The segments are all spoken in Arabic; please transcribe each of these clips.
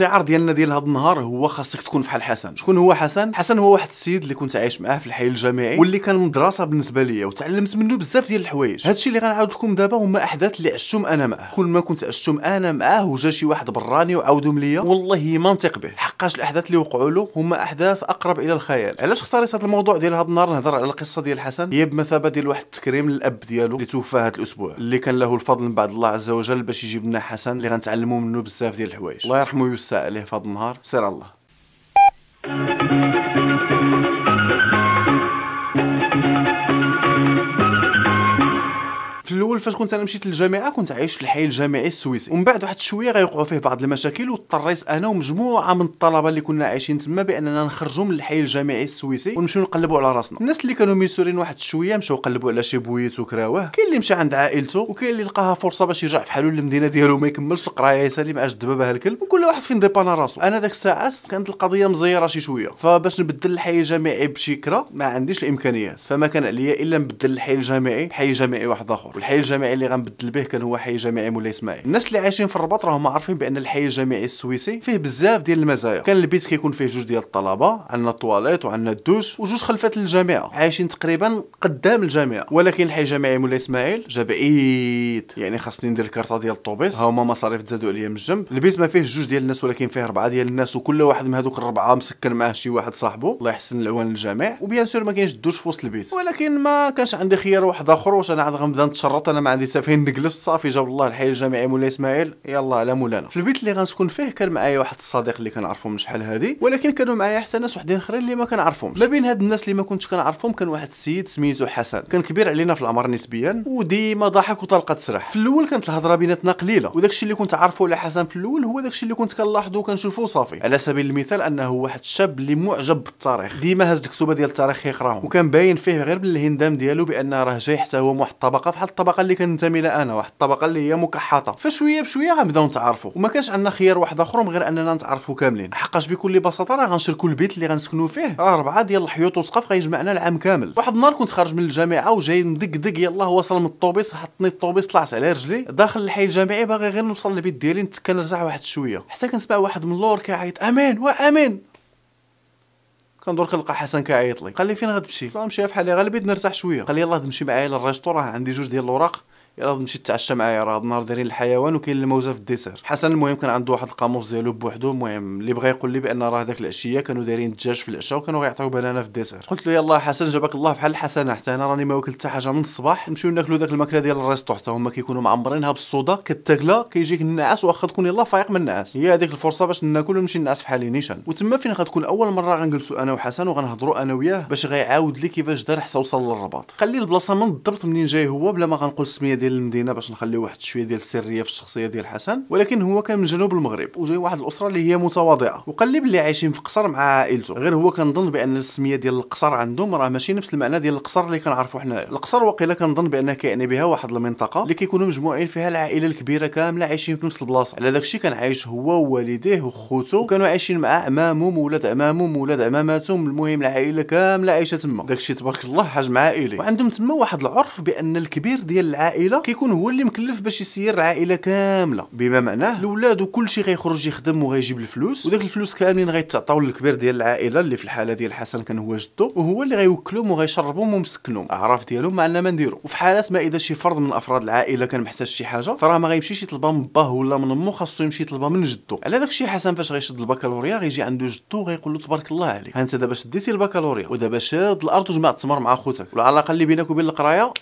الشعار ديالنا ديال هذا النهار هو خاصك تكون فحال حسن. شكون هو حسن؟ حسن هو واحد السيد اللي كنت عايش معاه في الحي الجامعي واللي كان مدرسة بالنسبة ليا وتعلمت منه بزاف ديال الحوايج. هادشي اللي غنعاود لكم دابا هما أحداث اللي عشتهم أنا معاه. كل ما كنت عشتهم أنا معاه وجا شي واحد براني وعاودهم ليا والله ما نثق به. حقاش الأحداث اللي وقعوا له هما أحداث أقرب إلى الخيال. علاش اختاريت هذا الموضوع ديال هذا النهار نهضر على القصة ديال حسن؟ هي بمثابة ديال واحد التكريم للأب ديالو اللي توفى هذا الأسبوع اللي كان له الفضل من بعد الله عز وجل باش يجيب لنا حسن اللي غنتعلموا منه بزاف ديال الحوايج. الله يرحمه ويوسع في هذا النهار. سير آ الله. في الأول فاش كنت أنا مشيت للجامعة كنت عايش في الحي الجامعي السويسي. ومن بعد واحد شوية غيوقعوا فيه بعض المشاكل واضطريت أنا ومجموعة من الطلبة اللي كنا عايشين تما بأننا نخرجوا من الحي الجامعي السويسي ونمشيو نقلبوا على راسنا. الناس اللي كانوا ميسورين واحد شوية مشاو قلبوا على شي بويت وكراوه. كاين اللي مشى عند عائلته وكاين اللي لقاها فرصة باش يرجع في حالو للمدينه ديالو ما يكملش القرايه يسالي مع جد باباها الكلب وكل واحد فين ديبانا راسو. أنا داك الساعات كانت القضية مزيرة شي شوية. فباش نبدل الحي الجامعي بشي كرا ما عنديش الإمكانيات. فما كان عليا إلا نبدل الحي الجامعي بحي جامعي واحد آخر. والحي الجامعي اللي غنبدل به كان هو حي جامعي مولاي إسماعيل. الناس اللي عايشين في الرباط راهم عارفين بأن الحي الجامعي السويسي فيه بزاف ديال المزايا. كان البيت كيكون فيه جوج ديال الطلبة عندنا الطواليت وعندنا الدوش وجوج خلفات الجامعة. عايشين تقريبا قدام الجامعة. ولكن الحي الجامعي مولاي إسماعيل جا بعيد. يعني خاصني ندير la carte ديال الطوبيس. ها هما مصاريف تزادوا عليا من الجنب. البيت ما فيه جوج ديال الناس ولكن فيه أربعة ديال الناس وكل واحد من هذوك الربعة مسكن معاه شي واحد صاحبه الله يحسن العوان الجامع. و bien sûr ما كاينش الدوش في وسط البيت. ولكن ما كانش عندي خيار واحد آخر واش أنا عاد غنبدا نتشرط أنا ما عندي حتى نجلس صافي جاب الله الحي الجامعي مولاي إسماعيل. يلا على مولانا. في البيت اللي غنسكن فيه كان معايا واحد الصديق اللي كنعرفو من شحال هادي ولكن كانوا معايا حتى ناس وحدين آخرين اللي ما كنعرفهمش. ما بين هاد الناس اللي ما كنتش كنعرفهم كان واحد السيد سميتو حسن. كان كبير علينا في العمر نسبيا وديما ضحك وطلقه تسرح في الأول كانت الهضرة بيناتنا قليلة وداكشي اللي كنت عارفه على حسن في الأول هو داكشي اللي كنت كنلاحظو وكنشوفو صافي. على سبيل المثال أنه واحد الشاب اللي معجب بالتاريخ. ديما هاز الكتوبه ديال التاريخ يقراهم. وكان باين فيه غير بالهندام ديالو بانه راه جاي حتى هو واحد الطبقه بحال الطبقه اللي كننتمي لها أنا واحد الطبقة اللي هي مكحطة. فشوية بشوية غنبداو نتعرفوا وما كانش عندنا خيار واحد آخر غير أننا نتعرفوا كاملين. حقاش بكل بساطة راه غنشركوا البيت اللي غنسكنوا فيه. راه اربعه ديال الحيوط وسقف غيجمعنا العام كامل. واحد النهار كنت خارج من الجامعة وجاي مدقدق يلاه وصل من الطوبيس حطني الطوبيس طلعت على رجلي. داخل الحي الجامعي باغي غير نوصل للبيت ديالي نتكن نرتاح واحد شوية. حتى كنسمع واحد من اللور كيعيط أمين وأمين. كندور كنلقى حسن كيعيط لي. قال لي فين غتمشي؟ قلت له نمشي في حالي غير البيت نرتاح شوية. قال لي يلاه تمشي معايا لل resto راه عندي جوج ديال الاوراق يلا نمشي نتعشى معايا راه النهار دايرين الحيوان وكاين الموزه في ال dessert. حسن المهم كان عنده واحد القاموس ديالو بوحدو. المهم اللي بغى يقول لي بأن راه داك العشية كانوا دايرين الدجاج في العشاء وكانوا غيعطيو بنانه في ال dessert. قلت له يلا حسن جابك الله بحال الحسنه حتى أنا راني ما واكل حتى حاجة من الصباح. نمشيو ناكلو داك الماكلة ديال ال resto. حتى هما كيكونوا معمرينها بالصودا كتاكلا كيجيك النعاس واخا تكون يلا فايق من النعاس. هي هذيك الفرصة باش ناكل ونمشي نعس في حالي نيشان. وتما فين غتكون؟ أول مرة غنجلسوا أنا وحسن وغنهضروا أنا وياه باش غيعاود لي كيفاش دار حتى وصل للرباط. خلي البلاصة من بالضبط منين جاي هو بلا ما غنقول السمية ديال المدينة باش نخلي واحد شوية ديال السرية في الشخصية ديال حسن ولكن هو كان من جنوب المغرب وجاي واحد الأسرة اللي هي متواضعة وقال لي بلي عايشين في قصر مع عائلته. غير هو كنظن بأن السمية ديال القصر عندهم راه ماشي نفس المعنى ديال القصر اللي كنعرفوا حنايا القصر وقيلا كنظن بأن كيعني بها واحد المنطقة اللي كيكونوا مجموعين فيها العائلة الكبيرة كاملة عايشين في نفس البلاصة. على داكشي كان عايش هو ووالديه وخوته. وكانوا عايشين مع عمامهم وولاد عمامهم وولاد عماماتهم المهم العائلة كاملة عايشة تما. داكشي تبارك الله حجم عائلي وعندهم تما واحد العرف بأن الكبير ديال العائلة كيكون هو اللي مكلف باش يسير العائله كاملة. بما معناه؟ الأولاد وكل شيء غيخرج يخدم وغيجيب الفلوس. وداك الفلوس كاملين غيتعطاو للكبير ديال العائلة اللي في الحالة ديال حسن كان هو جدو وهو اللي غيوكلهم وغيشربهم ومسكنهم. اعراف ديالهم؟ ما عندنا ما نديرو. وفي حالات ما إذا شي فرد من أفراد العائلة كان محتاج شي حاجة فراه ما غيمشيش يطلبها من باه ولا من أمه خاصو يمشي يطلبها من جدو. على داك الشيء حسن فاش غيشد البكالوريا غيجي عنده جدو غيقول له تبارك الله عليك. ها أنت دابا شديتي البكالوريا. ودابا شاد الأرض وجمع التمر مع خوتك. والعلاقه اللي بينك وبين القراية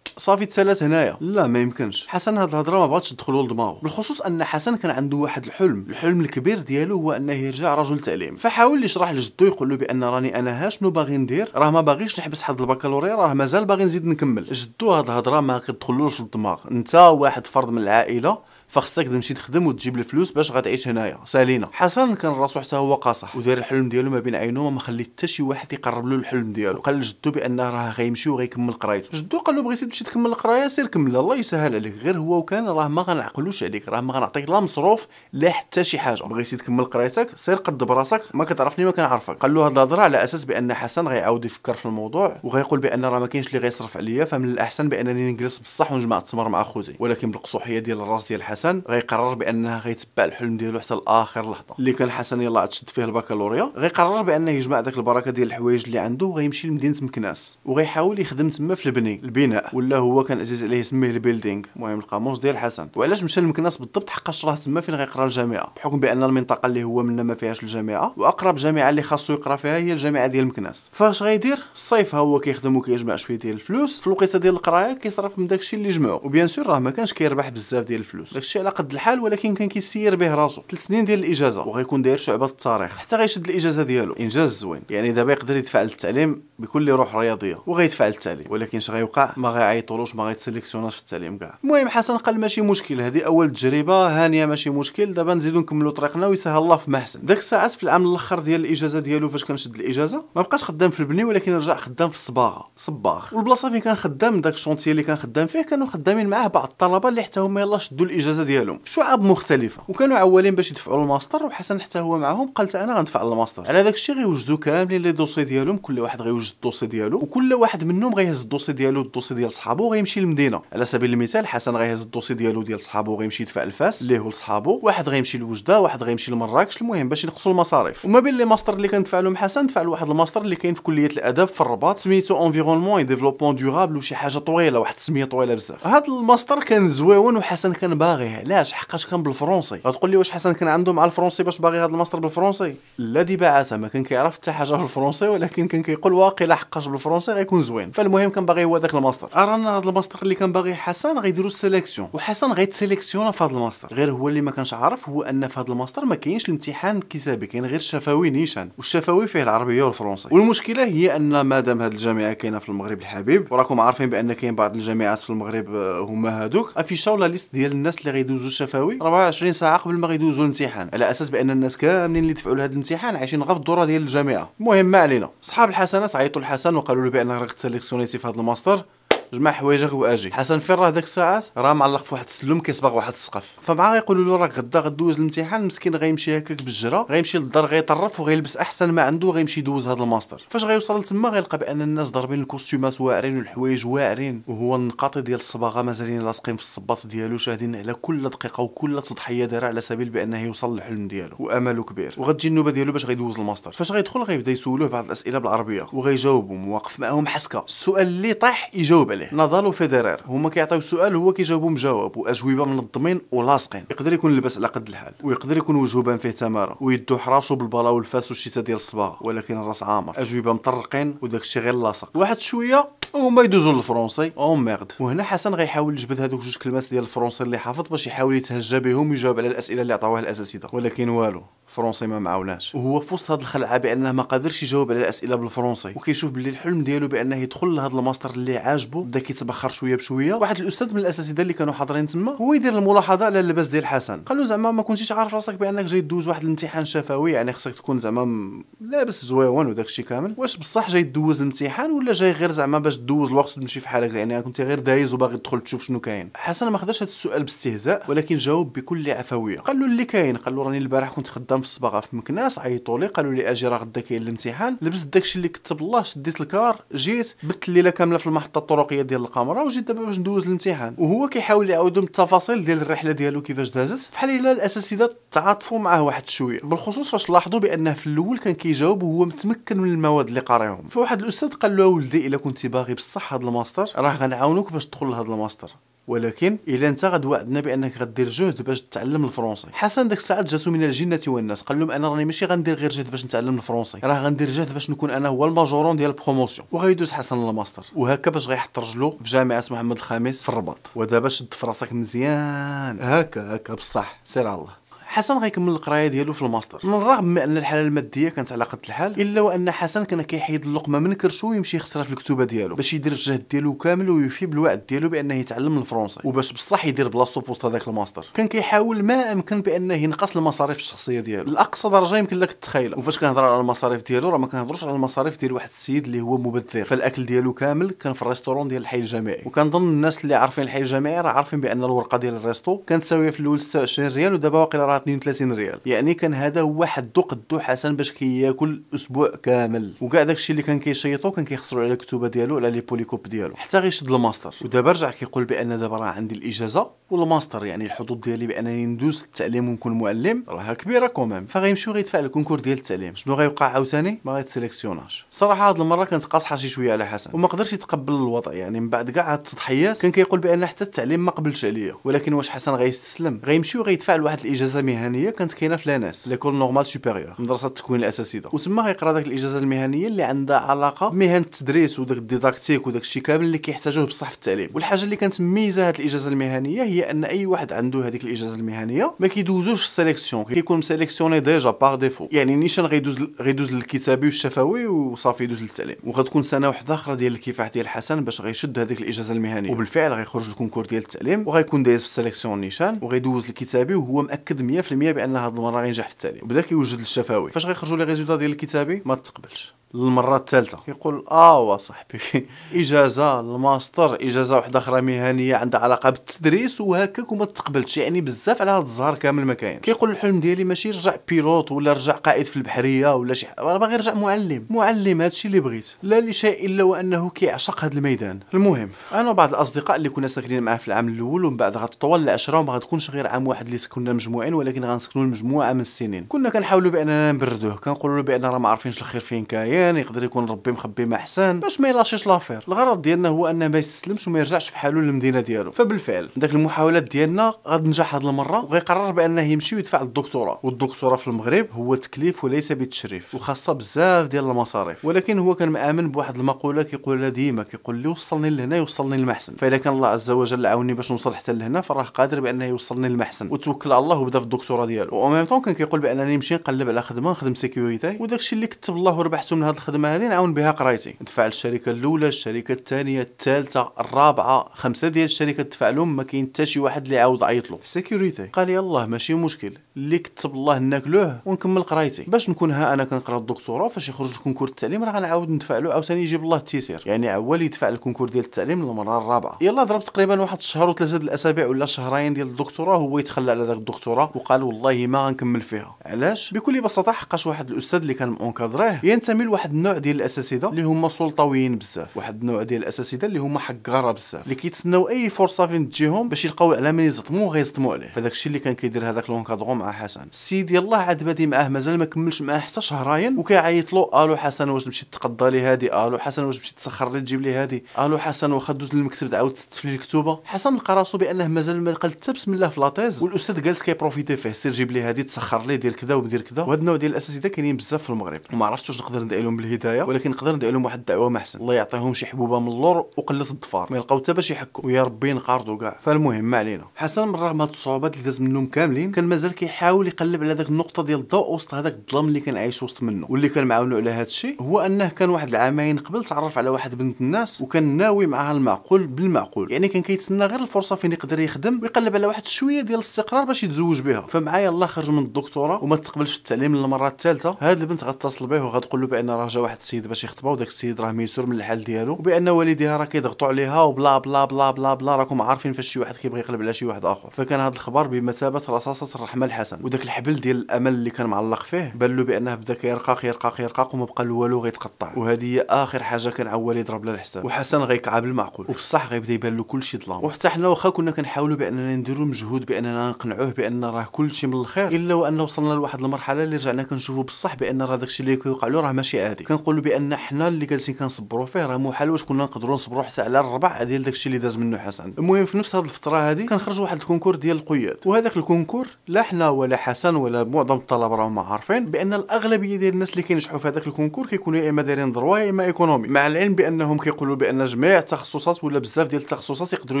صافي تسالات هنايا. لا ما يمكنش. حسن هاد الهضرة ما بغاتش تدخلوا لدماغه بالخصوص أن حسن كان عنده واحد الحلم. الحلم الكبير ديالو هو أنه يرجع رجل تعليم. فحاول يشرح لجدو يقول له بأن راني أنا ها شنو باغي ندير؟ راه ما باغيش نحبس حد البكالوريا راه مازال باغي نزيد نكمل. جدو هاد الهضرة ما كتدخلوش للدماغ. انت واحد فرد من العائلة فخصك تمشي تخدم وتجيب الفلوس باش غتعيش هنايا. سالينا. حسن كان راسو حتى هو قاصح ودار الحلم ديالو ما بين عينو وما خلي حتى شي واحد يقرب له الحلم ديالو. قال لجدو بأنه راه غيمشي وغيكمل قرايته. جدو قال له بغيتي تمشي تكمل القراية؟ سير كمل الله يسهل عليك. غير هو وكان راه ما غنعقلوش عليك راه ما غنعطيك لا مصروف لا حتى شي حاجة. بغيتي تكمل قرايتك؟ سير قد براسك ما كتعرفني ما كنعرفك. قال له هاد الهضرة على أساس بأن حسن غيعاود يفكر في الموضوع وغيقول بأن راه ما كاينش اللي غيصرف عليا فمن الأحسن بأنني نجلس بصح ونجمع التمر مع خوتي. ولكن بالقصوحية ديال الراس ديال حسن حسن غيقرر بأنه غيتبع الحلم ديالو حتى لآخر لحظة. اللي كان حسن يلاه تشد فيه البكالوريا. غيقرر بأنه يجمع داك البركة ديال الحوايج اللي عنده وغيمشي لمدينة مكناس. وغيحاول يخدم تما في البني البناء. ولا هو كان عزيز عليه يسميه ال building. المهم القاموس ديال حسن. وعلاش مشى لمكناس بالضبط؟ حقاش راه تما فين غيقرا الجامعة. بحكم بأن المنطقة اللي هو منها ما فيهاش الجامعة. وأقرب جامعة اللي خاصو يقرأ فيها هي الجامعة ديال مكناس. فاش غيدير؟ الصيف ها هو كيخدم وكيجمع شوية ديال الفلوس. في الوقيتة ديال القراية كيصرف من داكشي اللي جمعو. و bien sûr راه ما كانش كيربح بزاف ديال الفلوس. داكشي على قد الحال ولكن كان كيسير به راسو. ثلاث سنين ديال الإجازة. وغيكون داير شعبة التاريخ. حتى غيشد الإجازة ديالو. إنجاز زوين. يعني دابا يقدر يدفع للتعليم بكل روح رياضية. وغيدفع للتعليم. ولكن اش غيوقع ما غيعيطولوش ما غيتسيليكسيوناش في التعليم كاع. المهم حسن قال ماشي مشكل. هذه أول تجربة. هانية ماشي مشكل. دابا نزيدو نكملو طريقنا ويسهل الله في ما احسن داك الساعات في العام الأخر ديال الإجازة ديالو فاش كان شد الإجازة ما بقاش خدام في البني ولكن رجع خدام في الصباغة. صباغ. والبلاصة فين كان خدام؟ داك ال chantier اللي كان خدام فيه كانوا خدامين معاه بعض الطلبة اللي حتى هما يلاه شدوا الإجازة ديالهم. شعاب مختلفة. وكانوا عوالين باش يدفعوا الماستر وحسن حتى هو معاهم قال أنا غندفع الماستر. على داك الشيء غيوجدوا كاملين les dossiers ديالهم كل واحد غيوجد ال dossier ديالو وكل واحد منهم غيهز ال dossier ديالو ال dossier ديال صحابو وغيمشي للمدينة. على سبيل المثال حسن غيهز الدوسي ديالو ديال صحابو وغيمشي يدفع لفاس هو لصحابو واحد غيمشي لوجده واحد غيمشي لمراكش المهم باش ينقصوا المصاريف. وما بين les masters اللي كندفع لهم حسن دفع له واحد الماستر اللي كاين في كلية الاداب في الرباط. سميتو environnement et développement durable وشي حاجة طويلة واحد السميه طويلة بزاف. هذا الماستر كان زويون وحسن كان باغيه علاش حقاش كان بالفرنسي. غتقول لي واش حسن كان عنده مع الفرنسي باش باغي هذا الماستر بالفرنسي؟ دي بعاتها ما كان كيعرف حتى حاجة بالفرنسي ولكن كان كيقول واقيلا حقاش بالفرنسي غيكون زوين. فالمهم كان باغي هو داك الماستر. ارانا هذا الماستر اللي كان باغي حسن غيديروا ال sélection. وحسن غيتسيليكسيونا في هذا الماستر. غير هو اللي ما كانش عارف هو أن في هذا الماستر ما كاينش الامتحان كتابي كاين غير الشفوي نيشان. والشفوي فيه العربية والفرنسي. والمشكلة هي أن مادام هذه الجامعة كاينة في المغرب الحبيب وراكم عارفين بأن كاين بعض الجامعات في المغرب آه، هما هادوك افيشاو la liste ديال الناس اللي غيدوزوا الشفوي؟ 24 ساعة قبل ما غيدوزوا الامتحان. على أساس بأن الناس كاملين اللي دفعوا لهذا الامتحان عايشين غير في الدورة ديال الجامعة. المهم ما علينا. صحاب الحسنات عيطوا لحسن وقالوا له بانك راك تسليكسيونيتي في هذا الماستر. جمع حوايجك وآجي. حسن فين راه داك الساعات؟ راه معلق في واحد السلم كيصبغ واحد السقف. فمع غيقولوا له راك غدا غدوز الامتحان مسكين غيمشي هكاك بالجرا غيمشي للدار غيطرف وغيلبس أحسن ما عنده وغيمشي يدوز هذا الماستر. فاش غيوصل لتما غيلقى بأن الناس ضاربين الكوستيمات واعرين والحوايج واعرين وهو النقاطي ديال الصباغة مازالين لاصقين في الصباط ديالو شاهدين على كل دقيقة وكل تضحية دارها على سبيل بأنه يوصل للحلم ديالو. وامله كبير. وغتجي النوبة ديالو باش غيدوز الماستر. فاش غيدخل غيبدا يسولوه بعض الأسئلة بالعربية وغيجاوبهم واقف معاهم حسكة. السؤال اللي طاح يجاوب عليه. نضال فيدرال فيدرير هما كيعطيو سؤال هو كيجاوبو مجاوب وأجوبة منظمين ولاصقين يقدر يكون لبس على قد الحال ويقدر يكون وجهه بان فيه تمارة ويدو حراشو بالبالة والفاس والشيتة ديال الصباغه ولكن الرأس عامر. أجوبة مطرقين وداك الشيء غير لاصق. واحد شوية وهما يدوزو للفرونسي oh merde. وهنا حسن غيحاول يجبد هذوك جوج كلمات ديال الفرونسي اللي حافظ باش يحاول يتهجى بهم ويجاوب على الأسئلة اللي عطاوها الأساتذة. ولكن والو. الفرونسي ما معاوناش. وهو في وسط هذه الخلعة بأنه ما قادرش يجاوب على الأسئلة بالفرونسي وكيشوف باللي الحلم ديالو بأنه يدخل لهذا الماستر اللي عاجبو بدا كيتبخر شوية بشوية. واحد الأستاذ من الأساتذة اللي كانوا حاضرين تما هو يدير الملاحظة على اللباس ديال حسن. قال له زعما ما كنتيش عارف راسك بأنك جاي دوز واحد الامتحان شفوي يعني خصك تكون زعما لابس زويون وداك الشيء كامل. واش بصح جاي دوز الامتحان ولا جاي غير زعما باش دوز الوقت وتمشي في حالك؟ يعني كنت غير دايز وباغي تدخل تشوف شنو كاين. حسن ما خداش هذا السؤال باستهزاء ولكن جاوب بكل عفوية. قال له اللي كاين. قال له راني البارح كنت خدام في الصباغة في مكناس عيطوا لي قالوا لي أجي راه غدا كاين الامتحان. لبست داكشي اللي كتب الله شديت الكار جيت بت الليلة كاملة في المحطة الطرقية ديال القمرة وجيت دابا باش ندوز الامتحان وهو كيحاول يعاود التفاصيل ديال الرحلة ديالو كيفاش دازت. بحال إلا الأساتذة تعاطفوا معاه واحد شوية. بالخصوص فاش لاحظوا بأنه في الأول كان كيجاوب وهو متمكن من المواد اللي قاريهم. فواحد الأستاذ قال له ولدي إلا كنتي باغي بصح هذا الماستر راه غنعاونوك باش تدخل لهذا الماستر. ولكن إلا أنت غتوعدنا بأنك غدير جهد باش تتعلم الفرنسي. حسن ديك الساعات جاتو من الجنة والناس قال لهم أنا راني ماشي غندير غير جهد باش نتعلم الفرنسي راه غندير جهد باش نكون أنا هو le majorant ديال ال promotion. وغيدوز حسن الماستر. وهكا باش غيحط رجلو في جامعة محمد الخامس في الرباط. ودابا شد في راسك مزيان. هكا هكا بصح سير على الله. حسن غيكمل القراية ديالو في الماستر. من الرغم من أن الحالة المادية كانت على قد الحال إلا وأن حسن كان كيحيد اللقمة من كرشو ويمشي يخسرها في الكتوبة ديالو باش يدير الجهد ديالو كامل ويوفي بالوعد ديالو بأنه يتعلم الفرنسي وباش بصح يدير بلاصتو في وسط هذاك الماستر. كان كيحاول ما أمكن بأنه ينقص المصاريف الشخصية ديالو. لأقصى درجة يمكن لك تتخيلها وفاش كنهضر على المصاريف ديالو راه ما كنهضروش على المصاريف ديال واحد السيد اللي هو مبذر. فالأكل ديالو كامل كان في ال restaurant ديال الحي الجامعي. وكنظن الناس اللي عارفين الحي الجامعي راه عارفين بأن الورقة ديال ال resto كانت تساوي في الأول 26 ريال ودابا واقيلا راه 32 ريال. يعني كان هذا هو حدو قدو حسن باش كياكل أسبوع كامل. وكاع داكشي اللي كان كيشيطو كان كيخسروا على الكتوبة ديالو على les polycopes ديالو. حتى غيشد الماستر. ودابا رجع كيقول بأن دابا راه عندي الإجازة والماستر يعني الحظوظ ديالي بأنني ندوز التعليم ونكون معلم. راها كبيرة quand même فغيمشيو غيدفع ال concours ديال التعليم. شنو غيوقع عاوتاني؟ ما غيتسيليكسيوناش. صراحة هاد المرة كانت قاصحة شي شوية على حسن. وما قدرش يتقبل الوضع. يعني من بعد كاع هاد التضحيات كان كيقول بأن حتى التعليم ما قبلش عليا. ولكن واش حسن غيستسلم؟ غيمشي وغيدفع لواحد الإجازة مهنية كانت كاينة في l'ENS l'école normale supérieure مدرسة التكوين الأساسي وتما غيقرأ داك الإجازة المهنية اللي عندها علاقة بمهن التدريس وداك ال didactique وداك الشيء كامل اللي كيحتاجوه بصح في التعليم. والحاجة اللي كانت ميزة هاد الإجازة المهنية هي أن أي واحد عنده هذيك الإجازة المهنية ما كيدوزوش ال sélection كيكون مسيليكسيوني déjà par défaut يعني نيشان غيدوز غيدوز للكتابي والشفوي وصافي يدوز للتعليم. وغتكون سنة واحدة أخرى ديال الكفاح ديال حسن باش غيشد هذيك الإجازة المهنية. وبالفعل غيخرج ال concours ديال التعليم وغيكون دايز في ال sélection نيشان وغيدوز الكتابي وهو مأكد 100% بان هذه المره غينجح في التعليم وبدا كيوجد للشفوي فاش غيخرجوا les résultats ديال الكتابي؟ ما تقبلش. للمرة الثالثة. يقول آه صاحبي إجازة الماستر إجازة واحدة أخرى مهنية عندها علاقة بالتدريس وهكاك وما تقبلتش يعني بزاف على هذا الزهر كامل ما كاين كيقول الحلم ديالي ماشي رجع pilote ولا رجع قائد في البحرية ولا شي أنا باغي يرجع معلم. معلم هادشي اللي بغيت. لا لشيء إلا وأنه كيعشق هذا الميدان. المهم أنا وبعض الأصدقاء اللي كنا ساكنين معاه في العام الأول ومن بعد غتطول العشره وما غتكونش غير عام واحد اللي سكننا مجموعين ولكن غنسكنوا المجموعة من السنين. كنا كنحاولوا بأننا نبردوه كنقولوا له بأن راه ما عارفينش الخير فين كاين. يقدر يكون ربي مخبي ما أحسن باش ما يلاشيش l'affaire. الغرض ديالنا هو انه ما يستسلمش وما يرجعش في حاله للمدينة ديالو. فبالفعل داك المحاولات ديالنا غتنجح هذه المرة وغيقرر بأنه يمشي ويدفع الدكتوراه والدكتوراه في المغرب هو تكليف وليس بالتشريف وخاصة بزاف ديال المصاريف. ولكن هو كان مآمن بواحد المقولة كيقولها ديما كيقول لي وصلني لهنا يوصلني للمحسن فإذا كان الله عز وجل عاوني باش نوصل حتى لهنا فراه قادر بأنه يوصلني للمحسن وتوكل على الله وبدا في الدكتوراه ديالو. و même temps كان كيقول بأنني نمشي نقلب على خدمة نخدم sécurité وداكشي اللي كتب الله وربحته من هذه الخدمة هذه نعاون بها قرايتي. ندفع الشركة الأولى الشركة الثانية الثالثة الرابعة خمسة ديال الشركات دفع لهم ما كاين حتى شي واحد اللي عاود عيط له sécurité قال يلاه ماشي مشكل اللي كتب الله ناكلوه ونكمل قرايتي. باش نكون ها أنا كنقرا الدكتوراه فاش يخرج ال concours التعليم راه غنعاود ندفع له عاوتاني يجيب الله التيسير. يعني عوال يدفع ال concours ديال التعليم للمرة الرابعة. يلا ضرب تقريبا واحد الشهر وثلاثة الأسابيع ولا شهرين ديال الدكتوراه هو يتخلى على ذاك الدكتوراه وقال والله ما غنكمل فيها. علاش؟ بكل بساطة حقاش واحد الأستاذ اللي كان مونكادريه ينتمي لواحد النوع ديال الاساتذه اللي هما سلطويين بزاف. واحد النوع ديال الاساتذه اللي هما حقاره بزاف. اللي كيتسناو أي فرصة فين تجيهم باش يلقاو على من يزطمو غيزطمو عليه. فداك الشيء اللي كان كيدير هذاك l'encadrant مع حسن. السيد يلاه عاد بادي معاه مازال ما كملش معاه حتى شهرين وكيعيط له آلو حسن واش تمشي تقضى لي هادي؟ آلو حسن واش تمشي تسخر لي تجيب لي هادي؟ آلو حسن واخا دوز للمكتب تعاود تستف لي الكتوبة. حسن لقى راسو بأنه مازال ما قال حتى بسم الله في la thèse. والأستاذ جالس كيبروفيتي فيه سير جيب لي هادي تسخر لي دير كذا ودير كذا. وهذا النوع ديال الاساتذه كاينين بزاف في المغرب. وما عرفتش واش نقدر ندعي لهم بالهداية. ولكن نقدر ندعي لهم واحد الدعوة أحسن. الله يعطيهم شي حبوبة من اللور وقله الضفار ما يلقاو حتى باش يحكوا. ويا ربي ينقرضوا كاع. فالمهم ما علينا. حسن بالرغم من هاد الصعوبات اللي داز منهم كاملين كان مازال كيحاول يقلب على داك النقطة ديال الضوء وسط هذاك الظلام اللي كان عايش وسط منه. واللي كان معاونو على هذا الشيء هو أنه كان واحد العامين قبل تعرف على واحد بنت الناس وكان ناوي معها المعقول بالمعقول. يعني كان كيتسنى غير الفرصة فين يقدر يخدم ويقلب على واحد شوية ديال الاستقرار باش يتزوج بها. فمعايا الله خرج من الدكتوراه وما تقبلش التعليم للمره الثالثة. هاد البنت غتصل به وغتقول له بأن راه جا واحد السيد باش يخطبها وداك السيد راه ميسور من الحال ديالو وبأن والديها راه كيضغطوا عليها وبلا بلا بلا بلا بلا راكم عارفين فاش شي واحد كيبغي يقلب على شي واحد آخر. فكان هذا الخبر بمثابة رصاصة الرحمه الحسن. وداك الحبل ديال الأمل اللي كان معلق فيه بان له بأنه بدا كيرقاق يرقاق يرقاق وما بقى له والو غيتقطع. وهذه هي آخر حاجة كان عوال يضرب لها الحساب وحسن غيكعب المعقول. وبصح غيبدا يبان له كلشي ظلام. وحتى حنا واخا كنا كنحاولوا بأننا نديروا مجهود بأننا نقنعوه بأن راه كلشي من الخير. إلا وان وصلنا لواحد المرحلة اللي رجعنا كنشوفوا بصح بأن راه داكشي اللي كيوقع له راه ماشي عادي كنقولوا بأن حنا اللي جالسين كنصبروا فيه راه محال واش كنا نقدروا نصبروا حتى على الربع ديال داكشي اللي داز منه حسن. المهم في نفس هذه الفترة هذه كنخرج واحد ال concours ديال القياد وهذاك ال concours لا حنا ولا حسن ولا معظم الطلبة راهم عارفين بأن الأغلبية ديال الناس اللي كينجحوا في هذاك ال concours كيكونوا يا إما دايرين droit يا إما économie. مع العلم بأنهم كيقولوا بأن جميع التخصصات ولا بزاف ديال التخصصات يقدروا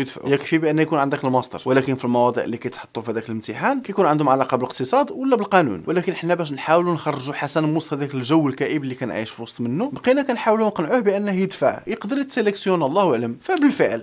يدفعوا. يكفي بأن يكون عندك الماستر ولكن في المواضيع اللي كيتحطوا في هذاك الامتحان كيكون عندهم علاقة بالاقتصاد ولا بالقانون. ولكن حنا باش نحاولوا نخرجوا حسن من وسط هذاك الجو الكئيب اللي كان عايش في وسط منه. بقينا كنحاولوا نقنعوه بأنه يدفع يقدر يتسيليكسيون الله أعلم. فبالفعل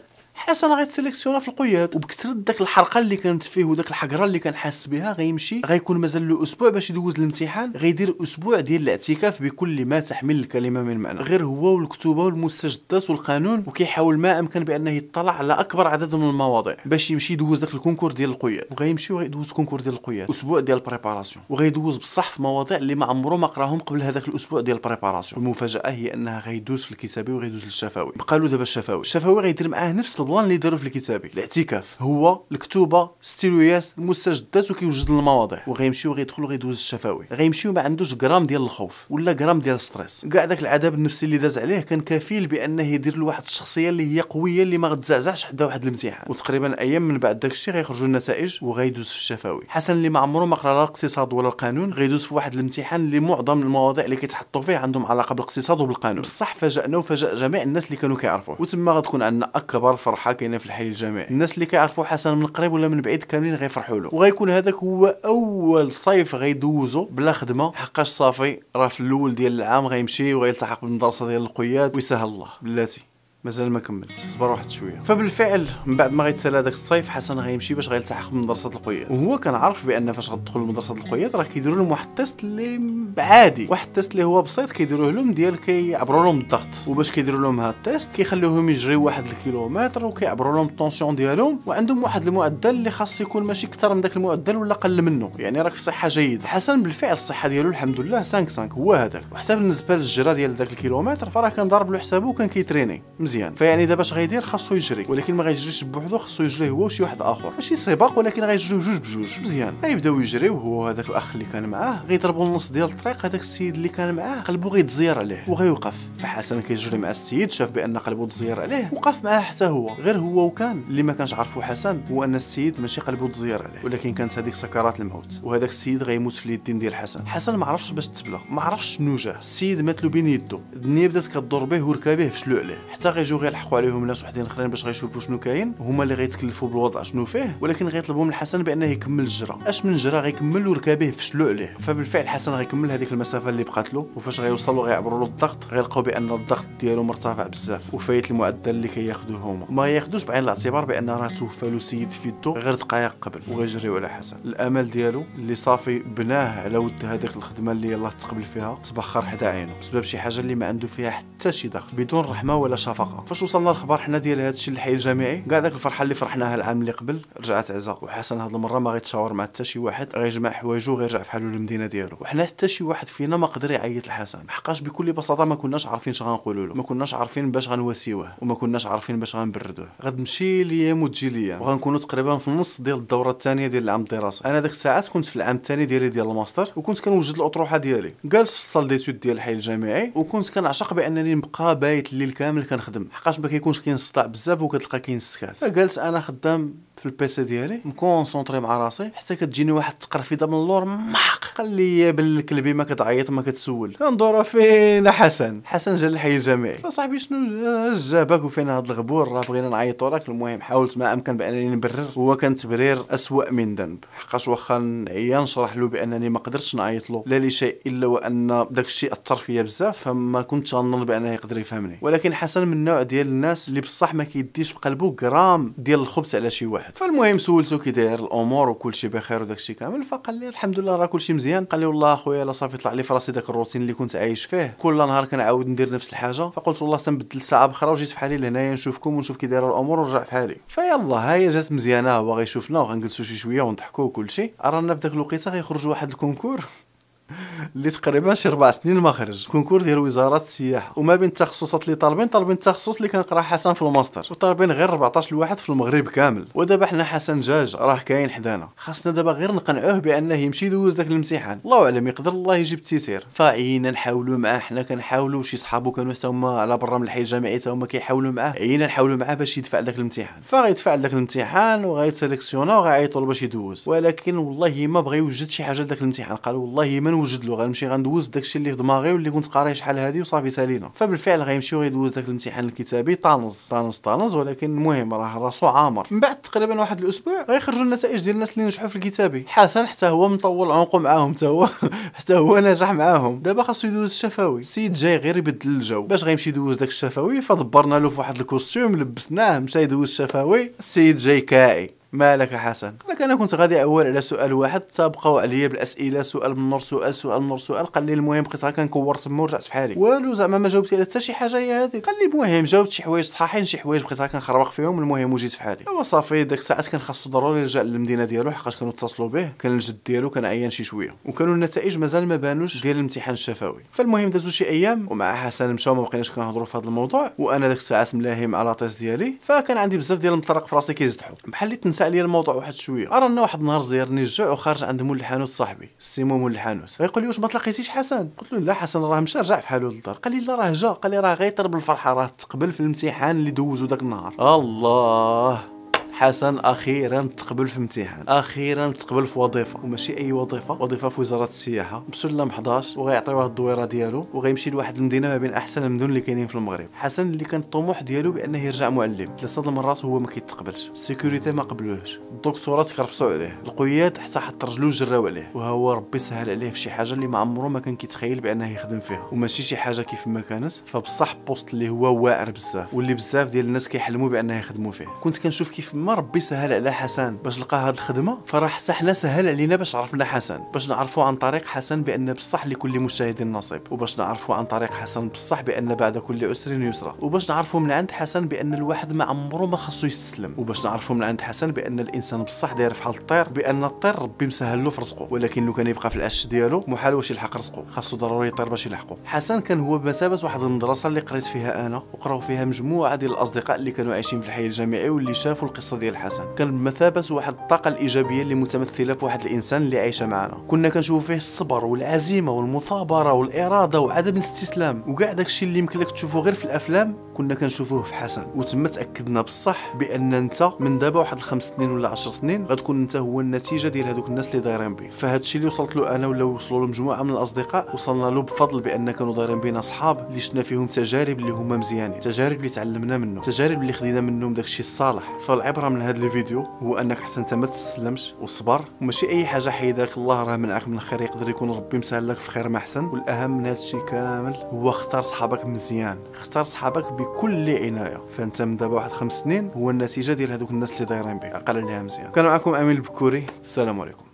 حسن غيتسيليكسيونا في القياد وبكثرة داك الحرقة اللي كانت فيه وداك الحقرة اللي كان حاس بها غيمشي غيكون مازال له أسبوع باش يدوز الامتحان غيدير أسبوع ديال الاعتكاف بكل ما تحمل الكلمة من معنى. غير هو والكتوبة والمستجدات والقانون وكيحاول ما أمكن بأنه يطلع على أكبر عدد من المواضيع باش يمشي يدوز داك ال concours ديال القياد وغيمشي وغيدوز concours ديال القياد أسبوع ديال ال préparation. وغيدوز بصح في مواضيع اللي ما عمره ما قراهم قبل هذاك الأسبوع ديال ال préparation. المفاجأة هي أنها غيدوز في الكتابي وغيدوز للشفوي. بقى له دابا الشفوي. الشفوي غيدير معاه نفس ال plan اللي داروا في الكتابي. الاعتكاف هو الكتوبة ستيلويات المستجدات وكيوجد المواضيع. وغيمشي وغيدخل وغيدوز الشفوي. غيمشي وما عندوش غرام ديال الخوف ولا غرام ديال ال stress. كاع داك العذاب النفسي اللي داز عليه كان كفيل بانه يدير له واحد الشخصية اللي هي قوية اللي ما غتزعزعش حدا واحد الامتحان. وتقريبا أيام من بعد داك الشيء غيخرجوا النتائج وغيدوز في الشفوي. حسن اللي ما عمره ما قرأ لا الاقتصاد ولا القانون غيدوز في واحد الامتحان اللي معظم المواضيع اللي كيتحطوا فيه عندهم علاقة بالاقتصاد وبالقانون. بصح فاجئنا وفاجأ جميع الناس اللي كانوا كيعرفوه. وتما غتكون عندنا أكبر فرحة كاينة في الحي الجامعي. الناس اللي كيعرفوا حسن من قريب ولا من بعيد كاملين غيفرحوا له. وغيكون هذاك هو أول صيف غيدوزو بلا خدمة. حقاش صافي؟ راه في الأول ديال العام غيمشي وغيلتحق بالمدرسة ديال القياد ويسهل الله. بلاتي. مازال ما كملت. صبر واحد شوية. فبالفعل من بعد ما غيتسالى هذاك الصيف حسن غيمشي باش غيلتحق بمدرسه القياد وهو كان عارف بأن فاش غتدخل لمدرسة القياد راه كيديروا لهم واحد ال test اللي عادي. واحد ال test اللي هو بسيط كيديروه لهم ديال كيعبروا لهم الضغط. وباش كيديروا لهم هذا ال test كيخليوهم يجريو واحد الكيلومتر وكيعبروا لهم ال tension ديالهم. وعندهم واحد المعدل اللي خاص يكون ماشي أكثر من ذاك المعدل ولا قل منه. يعني راك في صحة جيدة. حسن بالفعل الصحة ديالو الحمد لله 5 5 هو هذاك وحتى بالنسبة للجرا ديال ذاك الكيلومتر فراه كان ضارب له حسابه وكان كيتريني. مزيان. فيعني دابا اش غيدير؟ خاصو يجري. ولكن ما غيجريش بوحدو خاصو يجري هو وشي واحد آخر. ماشي سباق ولكن غيجريو جوج بجوج. مزيان. غيبداو يجريو هو هذاك الأخ اللي كان معاه. غيضربوا النص ديال الطريق هذاك السيد اللي كان معاه. قلبو غيتزير عليه. وغيوقف. فحسن كيجري مع السيد شاف بأن قلبو تزير عليه. وقف معاه حتى هو. غير هو وكان. اللي ما كانش عارفو حسن هو أن السيد ماشي قلبو تزير عليه. ولكن كانت هذيك سكرات الموت. وهذاك السيد غيموت في اليدين ديال حسن. حسن ما عرفش باش تبلا ما عرفش شنو جاه السيد مات له بين يدو. الدنيا بدات كدور به وركابيه فشلو عليه. حتى غيجيو غيلحقوا عليهم ناس وحدين آخرين باش غيشوفوا شنو كاين. هما اللي غيتكلفوا بالوضع شنو فيه. ولكن غيطلبوا من الحسن بأنه يكمل الجرا. أش من جرا غيكمل وركابيه فشلوا عليه فبالفعل حسن غيكمل هذيك المسافة اللي بقات له. وفاش غيوصلوا غيعبروا له الضغط غيلقاو بأن الضغط ديالو مرتفع بزاف. وفايت المعدل اللي كياخذوه هما. ما ياخذوش بعين الاعتبار بأن راه توفى له سيد في غير دقائق قبل. وغيجريو على حسن. الأمل ديالو اللي صافي بناه على ود هذيك الخدمة اللي يلاه تقبل فيها تبخر حدا عينه بسبب شي حاجة اللي ما عنده فيها حتى شي دخل بدون رحمة ولا شفقة. فاش وصلنا الخبر حنا ديال هذا الشيء الحي الجامعي؟ كاع داك الفرحة اللي فرحناها العام اللي قبل رجعت عزا. وحسن هاد المرة ما غيتشاور مع حتى شي واحد غيجمع حوايجو وغيرجع فحالو للمدينة ديالو. وحنا حتى شي واحد فينا ما قدر يعيط لحسن حقاش بكل بساطة ما كناش عارفين اش غنقولوا له. ما كناش عارفين باش غنواسيوه. وما كناش عارفين باش غنبردوه. غتمشي الأيام وتجي الأيام وغنكونوا تقريبا في النص ديال الدورة الثانية ديال العام الدراسي. أنا داك الساعات كنت في العام الثاني ديالي ديال الماستر وكنت كنوجد الأطروحة ديالي. جالس في ال salle d'étude ديال الحي الجامعي وكنت كنعشق بأنني نبقى بايت الليل كامل كنخدم. حقاش ما كيكونش الصداع بزاف وكتلقى كاين السكات فجالس أنا خدام في ال PC ديالي. مكونسونطري مع راسي حتى كتجيني واحد التقرفيده من اللور محق. قال لي بالكلبي ما كتعيط ما كتسول. كندور فين؟ حسن. حسن جا الحي الجامعي. فصاحبي شنو جابك وفين هاد الغبور؟ راه بغينا نعيطوا لك. المهم حاولت ما أمكن بأنني نبرر. هو كان تبرير اسوء من ذنب. حقاش واخا نعيا نشرح له بأنني ما قدرتش نعيط له. لا لشيء إلا وأن داك الشيء أثر فيا بزاف فما كنتش غنظن بأنه يقدر يفهمني. ولكن حسن من النوع ديال الناس اللي بصح ما كيديش في قلبه غرام ديال الخبز على شي واحد. فالمهم سولته كي داير الأمور وكل شيء بخير وداك الشيء كامل فقال لي الحمد لله راه كل شيء مزيان. قال لي والله اخويا لا صافي طلع لي في راسي داك الروتين اللي كنت عايش فيه. كل نهار كنعاود ندير نفس الحاجة. فقلت والله سنبدل ساعه بخرى وجيت في حالي لهنايا نشوفكم ونشوف كي دايره الأمور ونرجع في حالي. فيلا هاي جات مزيانة. هو غيشوفنا وغنجلسوا شي شوية ونضحكوا وكل شيء رانا بداك الوقيتة غيخرج واحد ال concours. اللي تقريبا شي ربع سنين ما خرج. concours ديال وزارة السياحه وما بين التخصصات اللي طالبين طالبين التخصص اللي كنقرأ حسن في الماستر. وطالبين غير 14 الواحد في المغرب كامل. ودابا حنا حسن جا راه كاين حدانا. خاصنا دابا غير نقنعوه بأنه يمشي يدوز داك الامتحان الله أعلم يقدر الله يجيب التيسير فعينا نحاولوا معاه. حنا كنحاولوا شي صحابو كانوا حتى هما على برا من الحي الجامعي حتى هما كيحاولوا معاه. عينا نحاولوا معاه باش يدفع داك الامتحان فغيدفع داك الامتحان وغيتسيليكسيونا وغيعيطوا باش يدوز. ولكن والله ما بغى يوجد شي حاجة لداك الامتحان قال والله ما غنوجد له غنمشي غندوز بداكشي اللي في دماغي واللي كنت قاريه شحال هادي وصافي سالينا فبالفعل غيمشي وغيدوز داك الامتحان الكتابي طانز طانز طانز ولكن المهم راه راسو عامر. من بعد تقريبا واحد الأسبوع غيخرجوا النتائج ديال الناس اللي نجحوا في الكتابي. حسن حتى هو مطول عنقو معاهم حتى هو حتى هو نجح معاهم. دابا خاصو يدوز الشفوي. السيد جاي غير يبدل الجو. باش غيمشي يدوز داك الشفوي فدبرنا له في واحد ال costume لبسناه مشى يدوز الشفوي. السيد جاي كاعي. مالك حسن؟ لك أنا كنت غادي أول على سؤال واحد تبقاو عليا بالاسئله سؤال من نور سؤال سؤال من نور سؤال قال لي المهم بقيت غير كنكور تما ورجعت في حالي. والو زعما ما جاوبتي على حتى شي حاجة هي هذيك قال لي المهم جاوبت شي حوايج صحاحين شي حوايج بقيت غير كنخربق فيهم المهم وجيت في حالي. ايوا صافي ديك الساعات كان خاصو ضروري يرجع للمدينة ديالو حقاش كانوا اتصلوا به كان الجد ديالو كان عيان شي شوية. وكانوا النتائج مازال ما بانوش ديال الامتحان الشفوي. فالمهم دازو شي أيام ومع حسن مشاو ما بقيناش كنهضروا في هذا الموضوع وأنا ديك الساعات ملاهي مع la thèse ديالي فكان عندي بزاف ديال المطرق في راسي كيزدحوا بحال اللي تنسى عليا الموضوع واحد شوية. رانا واحد النهار زيرني الجوع وخارج عند مول الحانوت صاحبي سيمو مول الحانوت. غيقول لي واش ما تلاقيتيش حسن؟ قلت له لا حسن راه مشى رجع في حاله للدار. قال لي لا راه جا. قال لي راه غيطير بالفرحه راه تقبل في الامتحان اللي دوزو داك النهار. الله! حسن أخيرا تقبل في امتحان أخيرا تقبل في وظيفة. وماشي أي وظيفة وظيفة في وزارة السياحة. بسلم 11 وغيعطيوه الدويرة ديالو وغيمشي لواحد المدينة ما بين أحسن المدن اللي كاينين في المغرب. حسن اللي كان الطموح ديالو بأنه يرجع معلم ثلاثة المرات هو ما كيتقبلش. ال sécurité ما قبلوهش. الدكتوراه تكرفسوا عليه. القياد حتى حط رجلو جراو عليه. وهو ربي سهل عليه في شي حاجة اللي ما عمره ما كان كيتخيل بأنه يخدم فيها. وماشي شي حاجة كيف ما كانت فبصح poste اللي هو واعر بزاف. واللي بزاف ديال الناس كيحلموا بأنه يخدموا فيه. كنت كنشوف كيف ما ربي سهل على حسن باش لقى هاد الخدمة حتى حنا سهل علينا باش عرفنا حسن باش نعرفوا عن طريق حسن بأن بصح لكل مجتهد نصيب وباش نعرفوا عن طريق حسن بصح بأن بعد كل عسر يسرى وباش نعرفوا من عند حسن بأن الواحد ما عمره ما خصو يستسلم وباش نعرفوا من عند حسن بأن الإنسان بصح داير بحال الطير بأن الطير ربي مسهل له في رزقه ولكن لو كان يبقى في العش ديالو محال واش يلحق رزقه خاصو ضروري يطير باش يلحقه حسن كان هو بمثابه واحد المدرسة اللي قريت فيها أنا وقراو فيها مجموعة ديال الأصدقاء اللي كانوا عايشين في الحي الجامعي واللي شافوا القصة ديال حسن كان بمثابه واحد الطاقة الإيجابية اللي متمثلة في واحد الإنسان اللي عايشة معنا كنا كنشوفوا فيه الصبر والعزيمة والمثابرة والإرادة وعدم الاستسلام. وكاع داكشي اللي يمكن لك تشوفه غير في الأفلام كنا كنشوفوه في حسن. وتما تأكدنا بصح بأن أنت من دابا واحد الخمس سنين ولا عشر سنين غتكون أنت هو النتيجة ديال هذوك الناس اللي دايرين به فهاد الشيء اللي وصلت له أنا ولا وصلوا له مجموعة من الأصدقاء وصلنا له بفضل بأن كانوا دايرين بينا صحاب اللي شفنا فيهم تجارب اللي هما مزيانين. تجارب اللي تعلمنا منه تجارب اللي خدينا منهم داكشي الصالح. فالعبرة من هذا الفيديو هو انك حسن انت ما تستسلمش وصبر. وماشي أي حاجة حيداك الله راه منعك من الخير يقدر يكون ربي مسهل لك في خير ما أحسن. والأهم من هذا الشيء كامل هو اختار صحابك مزيان اختار صحابك بكل عناية. فأنت من دابا واحد خمس سنين هو النتيجة ديال هذوك الناس اللي دايرين بك عقل عليها مزيان. كان معكم امين البكوري السلام عليكم.